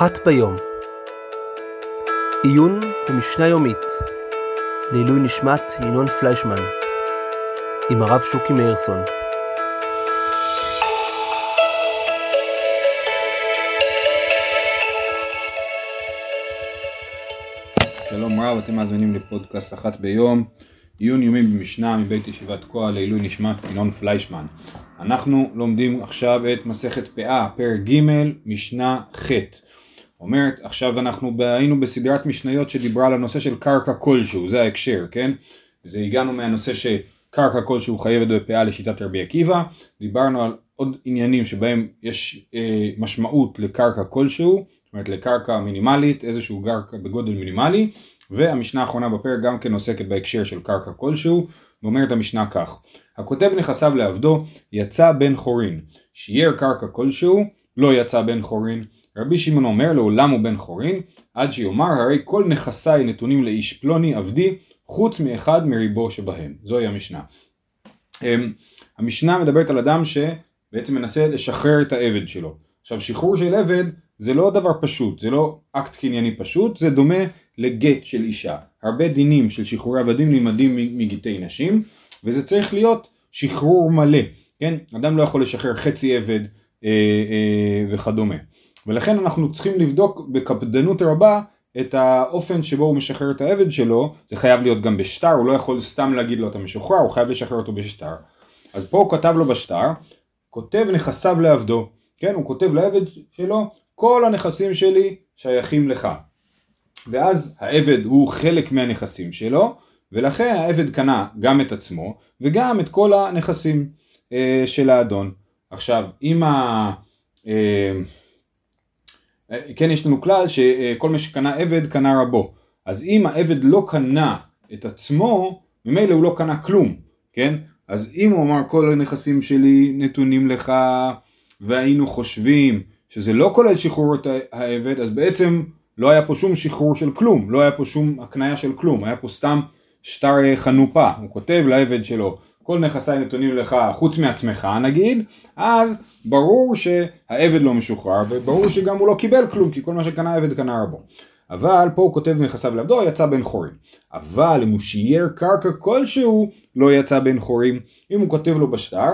אחת ביום. עיון במשנה יומית לעילוי נשמת ינון פליישמן עם הרב שוקי מאירסון. שלום רב, אתם מאזינים לפודקאסט אחת ביום, עיון יומי במשנה מבית ישיבת תקוע לעילוי נשמת ינון פליישמן. אנחנו לומדים עכשיו את מסכת פאה, פרק ג', משנה ח'. אומרת, עכשיו אנחנו היינו בסדרת משניות שדיברה על הנושא של קרקע כלשהו, זה ההקשר, כן? זה הגענו מהנושא שקרקע כלשהו חייבת בפאה לשיטת רבי עקיבא, דיברנו על עוד עניינים שבהם יש אה, משמעות לקרקע כלשהו, זאת אומרת לקרקע מינימלית, איזשהו קרקע בגודל מינימלי, והמשנה האחרונה בפרק גם כן עוסקת בהקשר של קרקע כלשהו, ואומרת המשנה כך: הכותב נכסיו לעבדו יצא בן חורין, שיער קרקע כלשהו לא יצא בן חורין. רבי שמעון אומר לעולם הוא בן חורין, עד שיאמר הרי כל נכסיי נתונים לאיש פלוני עבדי, חוץ מאחד מריבו שבהם. זוהי המשנה. אמ, המשנה מדברת על אדם שבעצם מנסה לשחרר את העבד שלו. עכשיו שחרור של עבד זה לא דבר פשוט, זה לא אקט קנייני פשוט, זה דומה לגט של אישה. הרבה דינים של שחרורי עבדים נלמדים מגיטי נשים, וזה צריך להיות שחרור מלא, כן? אדם לא יכול לשחרר חצי עבד אה, אה, וכדומה. ולכן אנחנו צריכים לבדוק בקפדנות רבה את האופן שבו הוא משחרר את העבד שלו, זה חייב להיות גם בשטר, הוא לא יכול סתם להגיד לו אתה משוחרר, הוא חייב לשחרר אותו בשטר. אז פה הוא כתב לו בשטר, כותב נכסיו לעבדו, כן? הוא כותב לעבד שלו, כל הנכסים שלי שייכים לך. ואז העבד הוא חלק מהנכסים שלו, ולכן העבד קנה גם את עצמו וגם את כל הנכסים אה, של האדון. עכשיו, אם ה... אה, כן, יש לנו כלל שכל מה שקנה עבד קנה רבו. אז אם העבד לא קנה את עצמו, ממילא הוא לא קנה כלום, כן? אז אם הוא אמר כל הנכסים שלי נתונים לך והיינו חושבים שזה לא כולל שחרור את העבד, אז בעצם לא היה פה שום שחרור של כלום, לא היה פה שום הקניה של כלום, היה פה סתם שטר חנופה, הוא כותב לעבד שלו כל נכסיי נתונים לך חוץ מעצמך נגיד, אז ברור שהעבד לא משוחרר וברור שגם הוא לא קיבל כלום כי כל מה שקנה העבד קנה רבו. אבל פה הוא כותב נכסיו לעבדו יצא בן חורים. אבל אם הוא שייר קרקע כלשהו לא יצא בן חורים. אם הוא כותב לו בשטר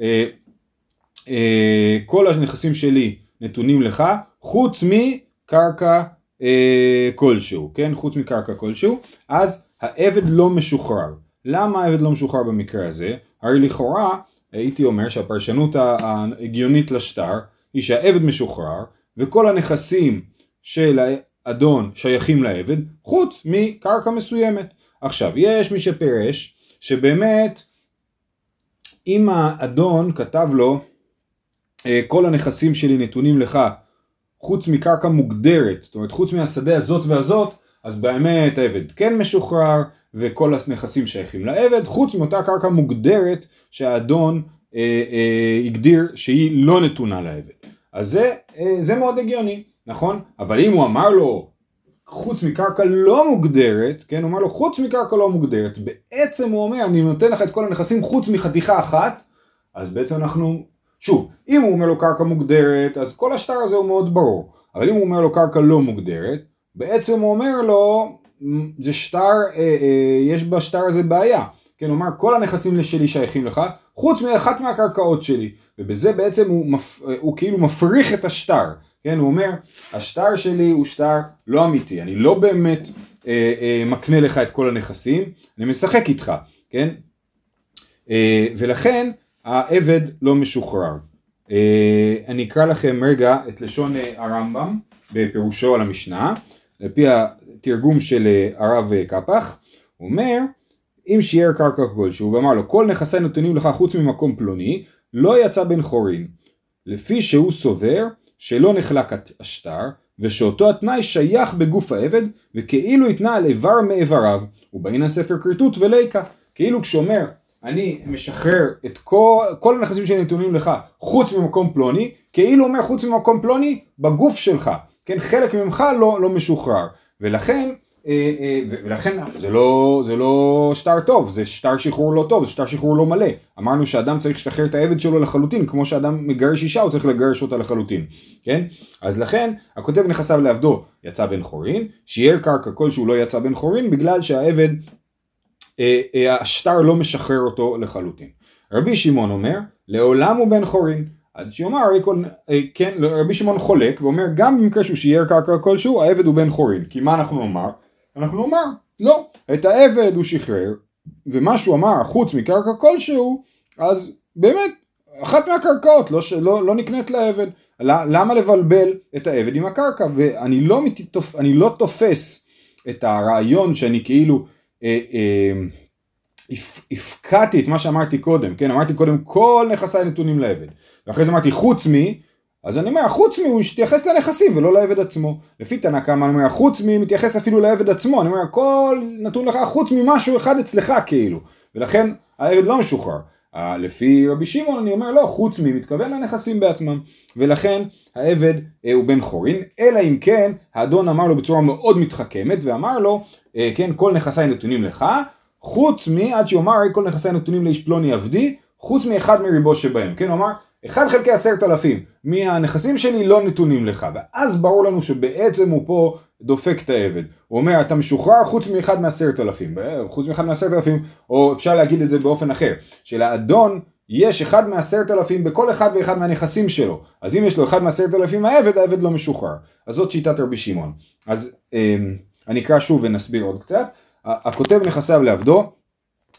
אה, אה, כל הנכסים שלי נתונים לך חוץ מקרקע אה, כלשהו, כן? חוץ מקרקע כלשהו, אז העבד לא משוחרר. למה העבד לא משוחרר במקרה הזה? הרי לכאורה הייתי אומר שהפרשנות ההגיונית לשטר היא שהעבד משוחרר וכל הנכסים של האדון שייכים לעבד חוץ מקרקע מסוימת. עכשיו יש מי שפירש שבאמת אם האדון כתב לו אה, כל הנכסים שלי נתונים לך חוץ מקרקע מוגדרת, זאת אומרת חוץ מהשדה הזאת והזאת, אז באמת העבד כן משוחרר וכל הנכסים שייכים לעבד, חוץ מאותה קרקע מוגדרת שהאדון אה, אה, הגדיר שהיא לא נתונה לעבד. אז זה, אה, זה מאוד הגיוני, נכון? אבל אם הוא אמר לו חוץ מקרקע לא מוגדרת, כן, הוא אמר לו חוץ מקרקע לא מוגדרת, בעצם הוא אומר אני נותן לך את כל הנכסים חוץ מחתיכה אחת, אז בעצם אנחנו, שוב, אם הוא אומר לו קרקע מוגדרת, אז כל השטר הזה הוא מאוד ברור, אבל אם הוא אומר לו קרקע לא מוגדרת, בעצם הוא אומר לו זה שטר, אה, אה, יש בשטר הזה בעיה. כן, הוא אומר, כל הנכסים שלי שייכים לך, חוץ מאחת מהקרקעות שלי. ובזה בעצם הוא, מפ, אה, הוא כאילו מפריך את השטר. כן, הוא אומר, השטר שלי הוא שטר לא אמיתי, אני לא באמת אה, אה, מקנה לך את כל הנכסים, אני משחק איתך, כן? אה, ולכן העבד לא משוחרר. אה, אני אקרא לכם רגע את לשון אה, הרמב"ם בפירושו על המשנה, על פי תרגום של אה, הרב קפח, הוא אומר, אם שיער קרקע כלשהו ואמר לו כל נכסי נתונים לך חוץ ממקום פלוני, לא יצא בן חורין, לפי שהוא סובר שלא נחלק השטר, ושאותו התנאי שייך בגוף העבד, וכאילו התנה על איבר מאיבריו, ובאין הספר כריתות וליקה, כאילו כשאומר אני משחרר את כל, כל הנכסים שנתונים לך חוץ ממקום פלוני, כאילו אומר חוץ ממקום פלוני בגוף שלך, כן, חלק ממך לא, לא משוחרר. ולכן אה, אה, ולכן זה לא, זה לא שטר טוב, זה שטר שחרור לא טוב, זה שטר שחרור לא מלא. אמרנו שאדם צריך לשחרר את העבד שלו לחלוטין, כמו שאדם מגרש אישה הוא צריך לגרש אותה לחלוטין, כן? אז לכן הכותב נכסיו לעבדו יצא בן חורין, שיער קרקע כלשהו לא יצא בן חורין בגלל שהעבד, השטר לא משחרר אותו לחלוטין. רבי שמעון אומר, לעולם הוא בן חורין. עד שיאמר, אה, כן, רבי שמעון חולק ואומר גם במקרה שהוא שיער קרקע כלשהו, העבד הוא בן חורין. כי מה אנחנו נאמר? אנחנו נאמר, לא, את העבד הוא שחרר, ומה שהוא אמר חוץ מקרקע כלשהו, אז באמת, אחת מהקרקעות לא, לא, לא נקנית לעבד. למה לבלבל את העבד עם הקרקע? ואני לא, מתתופ, לא תופס את הרעיון שאני כאילו אה, אה, הפקעתי את מה שאמרתי קודם, כן? אמרתי קודם כל נכסיי נתונים לעבד. ואחרי זה אמרתי חוץ מ... אז אני אומר, חוץ מי הוא מתייחס לנכסים ולא לעבד עצמו. לפי תנא קמא אני אומר, חוץ מי מתייחס אפילו לעבד עצמו. אני אומר, הכל נתון לך חוץ ממשהו אחד אצלך כאילו. ולכן העבד לא משוחרר. לפי רבי שמעון אני אומר לא, חוץ מי מתכוון לנכסים בעצמם. ולכן העבד אה, הוא בן חורין, אלא אם כן האדון אמר לו בצורה מאוד מתחכמת ואמר לו, אה, כן, כל נכסיי נתונים לך, חוץ מי, עד שיאמר כל נכסיי נתונים לאיש פלוני עבדי, חוץ מאחד מריבו שבהם. כן, הוא אמר, אחד חלקי עשרת אלפים מהנכסים שלי לא נתונים לך ואז ברור לנו שבעצם הוא פה דופק את העבד. הוא אומר אתה משוחרר חוץ מאחד מעשרת אלפים חוץ מאחד מעשרת אלפים או אפשר להגיד את זה באופן אחר שלאדון יש אחד מעשרת אלפים בכל אחד ואחד מהנכסים שלו. אז אם יש לו אחד מעשרת אלפים העבד העבד לא משוחרר. אז זאת שיטת רבי שמעון. אז אמ, אני אקרא שוב ונסביר עוד קצת. הכותב נכסיו לעבדו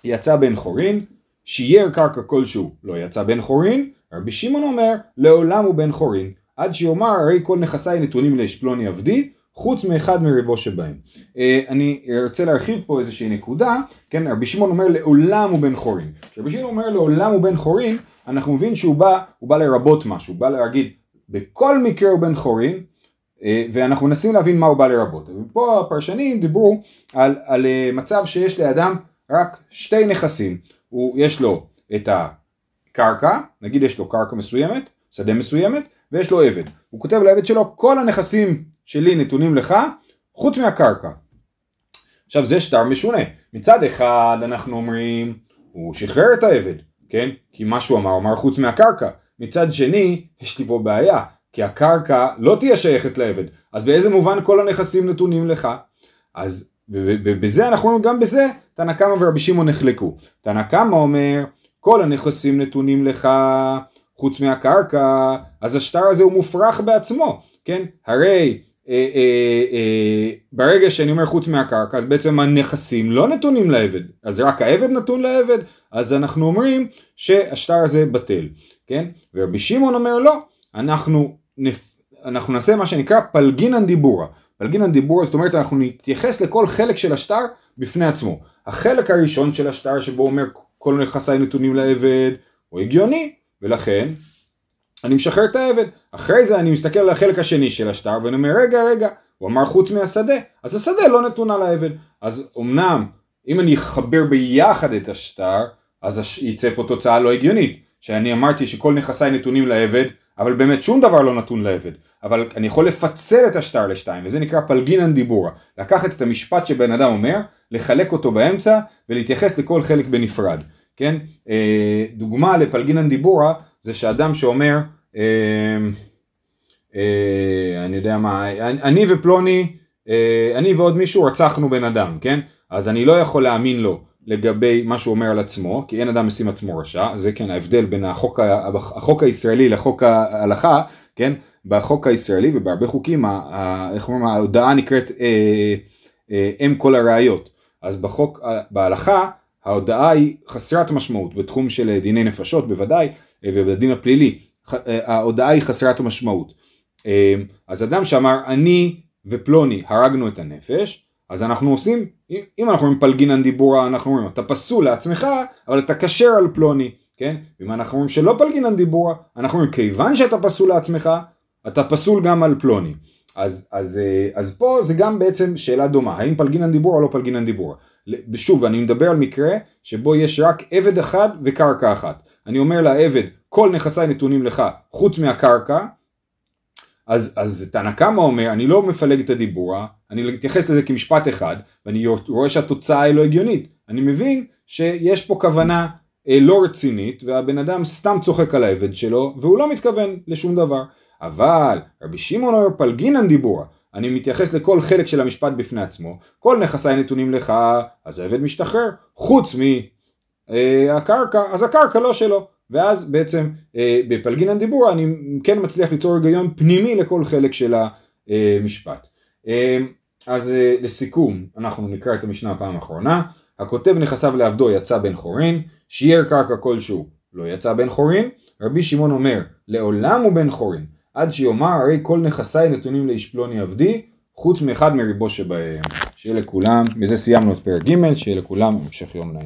יצא בן חורין שייר קרקע כלשהו. לא יצא בן חורין רבי שמעון אומר, לעולם הוא בן חורין, עד שיאמר הרי כל נכסיי נתונים לאיש פלוני עבדי, חוץ מאחד מריבו שבהם. אה, אני רוצה להרחיב פה איזושהי נקודה, כן, רבי שמעון אומר לעולם הוא בן חורין. כשרבי שמעון אומר לעולם הוא בן חורין, אנחנו מבין שהוא בא, הוא בא לרבות משהו, הוא בא להגיד, בכל מקרה הוא בן חורין, ואנחנו מנסים להבין מה הוא בא לרבות. ופה הפרשנים דיברו על, על אה, מצב שיש לאדם רק שתי נכסים, הוא, יש לו את ה... קרקע, נגיד יש לו קרקע מסוימת, שדה מסוימת, ויש לו עבד. הוא כותב לעבד שלו, כל הנכסים שלי נתונים לך, חוץ מהקרקע. עכשיו זה שטר משונה. מצד אחד אנחנו אומרים, הוא שחרר את העבד, כן? כי מה שהוא אמר, הוא אמר חוץ מהקרקע. מצד שני, יש לי פה בעיה, כי הקרקע לא תהיה שייכת לעבד. אז באיזה מובן כל הנכסים נתונים לך? אז ובזה אנחנו גם בזה, תנא קמא ורבי שמעון נחלקו. תנא קמא אומר, כל הנכסים נתונים לך חוץ מהקרקע, אז השטר הזה הוא מופרך בעצמו, כן? הרי אה, אה, אה, ברגע שאני אומר חוץ מהקרקע, אז בעצם הנכסים לא נתונים לעבד, אז רק העבד נתון לעבד, אז אנחנו אומרים שהשטר הזה בטל, כן? ורבי שמעון אומר לא, אנחנו, נפ... אנחנו נעשה מה שנקרא פלגינן דיבורה. פלגינן דיבורה זאת אומרת אנחנו נתייחס לכל חלק של השטר בפני עצמו. החלק הראשון של השטר שבו אומר כל נכסיי נתונים לעבד, הוא הגיוני, ולכן אני משחרר את העבד. אחרי זה אני מסתכל על החלק השני של השטר ואני אומר רגע רגע, הוא אמר חוץ מהשדה, אז השדה לא נתונה לעבד. אז אמנם אם אני אחבר ביחד את השטר, אז יצא פה תוצאה לא הגיונית. שאני אמרתי שכל נכסיי נתונים לעבד, אבל באמת שום דבר לא נתון לעבד. אבל אני יכול לפצל את השטר לשתיים, וזה נקרא פלגינן דיבורה. לקחת את המשפט שבן אדם אומר, לחלק אותו באמצע ולהתייחס לכל חלק בנפרד, כן? אה, דוגמה לפלגינן דיבורה זה שאדם שאומר, אה, אה, אני יודע מה, אני ופלוני, אני ועוד מישהו רצחנו בן אדם, כן? אז אני לא יכול להאמין לו לגבי מה שהוא אומר על עצמו, כי אין אדם משים עצמו רשע, זה כן ההבדל בין החוק, החוק הישראלי לחוק ההלכה, כן? בחוק הישראלי ובהרבה חוקים, איך אומרים, ההודעה נקראת אה, אה, אם כל הראיות. אז בחוק, בהלכה, ההודעה היא חסרת משמעות, בתחום של דיני נפשות בוודאי, ובדין הפלילי, ההודעה היא חסרת משמעות. אז אדם שאמר אני ופלוני הרגנו את הנפש, אז אנחנו עושים, אם אנחנו אומרים פלגינן דיבורה, אנחנו אומרים אתה פסול לעצמך, אבל אתה כשר על פלוני, כן? ואם אנחנו אומרים שלא פלגינן דיבורה, אנחנו אומרים כיוון שאתה פסול לעצמך, אתה פסול גם על פלוני. אז, אז, אה, אז פה זה גם בעצם שאלה דומה, האם פלגינן דיבור או לא פלגינן דיבור. שוב, אני מדבר על מקרה שבו יש רק עבד אחד וקרקע אחת. אני אומר לעבד, כל נכסיי נתונים לך חוץ מהקרקע, אז, אז תנא קמא אומר, אני לא מפלג את הדיבורה, אני מתייחס לזה כמשפט אחד, ואני רואה שהתוצאה היא לא הגיונית. אני מבין שיש פה כוונה אה, לא רצינית, והבן אדם סתם צוחק על העבד שלו, והוא לא מתכוון לשום דבר. אבל רבי שמעון אומר פלגינן דיבורה, אני מתייחס לכל חלק של המשפט בפני עצמו, כל נכסיי נתונים לך, אז העבד משתחרר, חוץ מהקרקע, אה, אז הקרקע לא שלו. ואז בעצם אה, בפלגינן דיבורה אני כן מצליח ליצור היגיון פנימי לכל חלק של המשפט. אה, אז אה, לסיכום, אנחנו נקרא את המשנה הפעם האחרונה. הכותב נכסיו לעבדו יצא בן חורין, שיער קרקע כלשהו לא יצא בן חורין. רבי שמעון אומר, לעולם הוא בן חורין, עד שיאמר הרי כל נכסיי נתונים לאיש פלוני עבדי, חוץ מאחד מריבו שבהם. שיהיה לכולם, בזה סיימנו את פרק ג', שיהיה לכולם המשך יום נעים.